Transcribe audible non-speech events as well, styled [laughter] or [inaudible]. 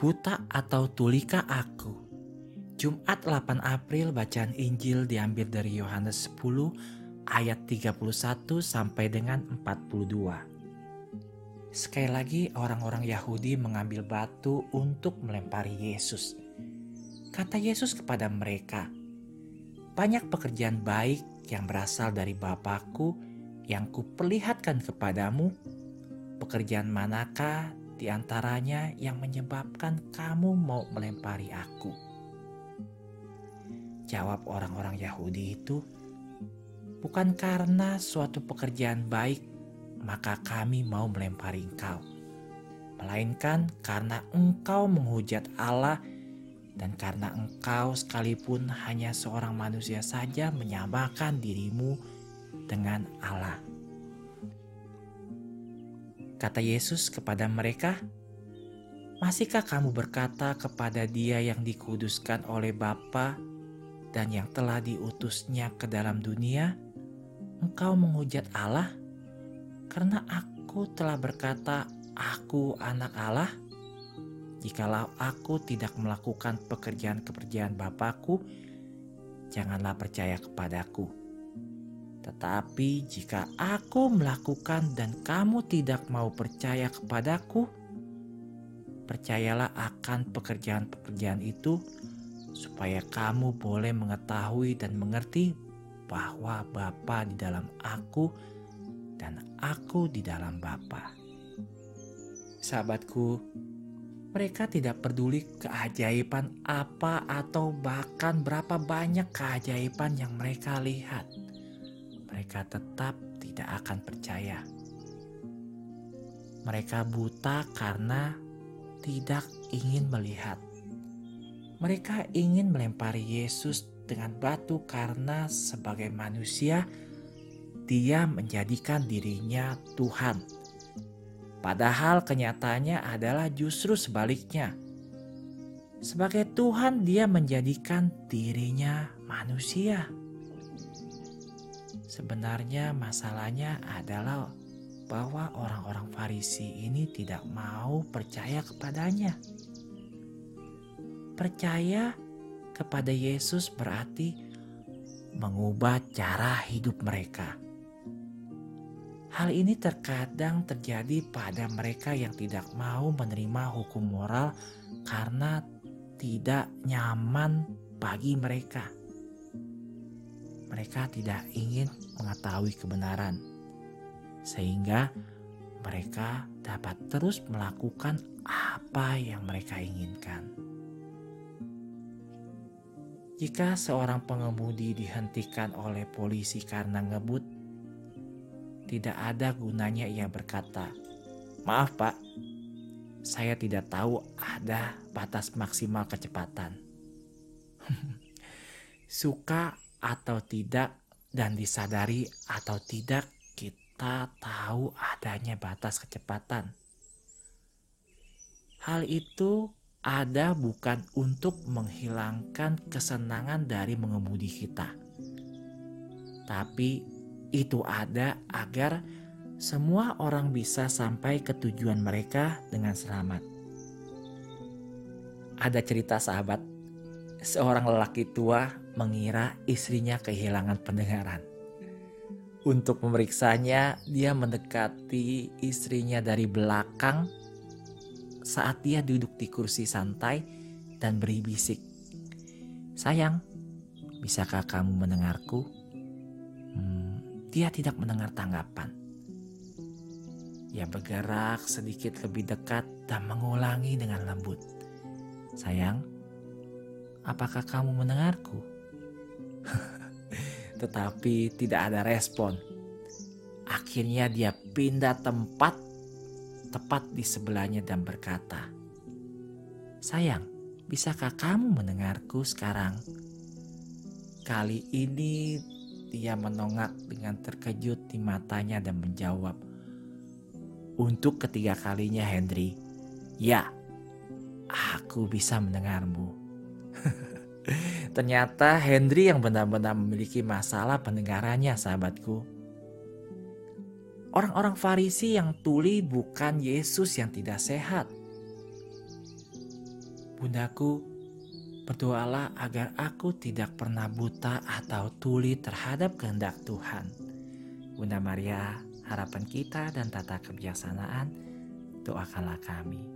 Buta atau tulika aku? Jumat 8 April bacaan Injil diambil dari Yohanes 10 ayat 31 sampai dengan 42. Sekali lagi orang-orang Yahudi mengambil batu untuk melempari Yesus. Kata Yesus kepada mereka, "Banyak pekerjaan baik yang berasal dari Bapakku yang kuperlihatkan kepadamu. Pekerjaan manakah di antaranya yang menyebabkan kamu mau melempari aku? Jawab orang-orang Yahudi itu, bukan karena suatu pekerjaan baik maka kami mau melempari engkau, melainkan karena engkau menghujat Allah dan karena engkau sekalipun hanya seorang manusia saja menyamakan dirimu dengan Allah. Kata Yesus kepada mereka, Masihkah kamu berkata kepada dia yang dikuduskan oleh Bapa dan yang telah diutusnya ke dalam dunia, engkau menghujat Allah? Karena aku telah berkata, aku anak Allah? Jikalau aku tidak melakukan pekerjaan-pekerjaan Bapakku, janganlah percaya kepadaku. Tetapi jika aku melakukan dan kamu tidak mau percaya kepadaku, percayalah akan pekerjaan-pekerjaan itu, supaya kamu boleh mengetahui dan mengerti bahwa Bapa di dalam aku dan aku di dalam Bapa. Sahabatku, mereka tidak peduli keajaiban apa atau bahkan berapa banyak keajaiban yang mereka lihat mereka tetap tidak akan percaya. Mereka buta karena tidak ingin melihat. Mereka ingin melempari Yesus dengan batu karena sebagai manusia dia menjadikan dirinya Tuhan. Padahal kenyataannya adalah justru sebaliknya. Sebagai Tuhan dia menjadikan dirinya manusia. Sebenarnya masalahnya adalah bahwa orang-orang Farisi ini tidak mau percaya kepadanya. Percaya kepada Yesus berarti mengubah cara hidup mereka. Hal ini terkadang terjadi pada mereka yang tidak mau menerima hukum moral karena tidak nyaman bagi mereka mereka tidak ingin mengetahui kebenaran, sehingga mereka dapat terus melakukan apa yang mereka inginkan. Jika seorang pengemudi dihentikan oleh polisi karena ngebut, tidak ada gunanya ia berkata, "Maaf, Pak, saya tidak tahu ada batas maksimal kecepatan." [laughs] Suka atau tidak dan disadari atau tidak kita tahu adanya batas kecepatan. Hal itu ada bukan untuk menghilangkan kesenangan dari mengemudi kita. Tapi itu ada agar semua orang bisa sampai ke tujuan mereka dengan selamat. Ada cerita sahabat seorang lelaki tua mengira istrinya kehilangan pendengaran. Untuk memeriksanya, dia mendekati istrinya dari belakang saat dia duduk di kursi santai dan beri bisik. Sayang, bisakah kamu mendengarku? Hmm, dia tidak mendengar tanggapan. Ia bergerak sedikit lebih dekat dan mengulangi dengan lembut. Sayang, apakah kamu mendengarku? [laughs] Tetapi tidak ada respon. Akhirnya dia pindah tempat tepat di sebelahnya dan berkata, Sayang, bisakah kamu mendengarku sekarang? Kali ini dia menongak dengan terkejut di matanya dan menjawab, Untuk ketiga kalinya Henry, ya, aku bisa mendengarmu. [laughs] Ternyata Henry yang benar-benar memiliki masalah pendengarannya sahabatku. Orang-orang Farisi yang tuli bukan Yesus yang tidak sehat. Bundaku, berdoalah agar aku tidak pernah buta atau tuli terhadap kehendak Tuhan. Bunda Maria, harapan kita dan tata kebijaksanaan, doakanlah kami.